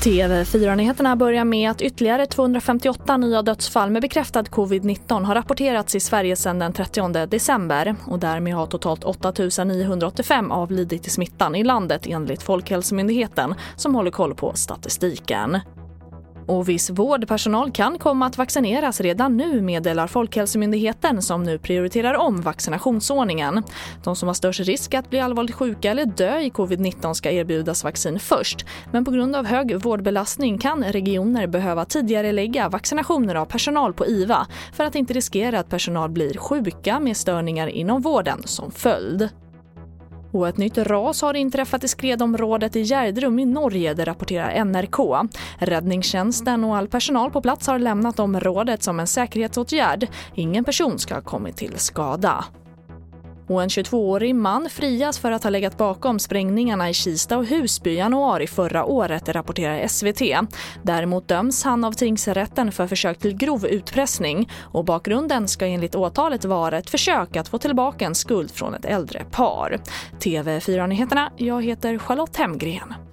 TV4-nyheterna börjar med att ytterligare 258 nya dödsfall med bekräftad covid-19 har rapporterats i Sverige sedan den 30 december och därmed har totalt 8 985 avlidit i smittan i landet enligt Folkhälsomyndigheten som håller koll på statistiken. Och viss vårdpersonal kan komma att vaccineras redan nu meddelar Folkhälsomyndigheten som nu prioriterar om vaccinationsordningen. De som har störst risk att bli allvarligt sjuka eller dö i covid-19 ska erbjudas vaccin först. Men på grund av hög vårdbelastning kan regioner behöva tidigare lägga vaccinationer av personal på IVA för att inte riskera att personal blir sjuka med störningar inom vården som följd. Och ett nytt ras har inträffat i skredområdet i Gärdrum i Norge, det rapporterar NRK. Räddningstjänsten och all personal på plats har lämnat området som en säkerhetsåtgärd. Ingen person ska ha kommit till skada. Och en 22-årig man frias för att ha legat bakom sprängningarna i Kista och Husby i januari förra året, rapporterar SVT. Däremot döms han av tingsrätten för försök till grov utpressning och bakgrunden ska enligt åtalet vara ett försök att få tillbaka en skuld från ett äldre par. TV4-nyheterna, jag heter Charlotte Hemgren.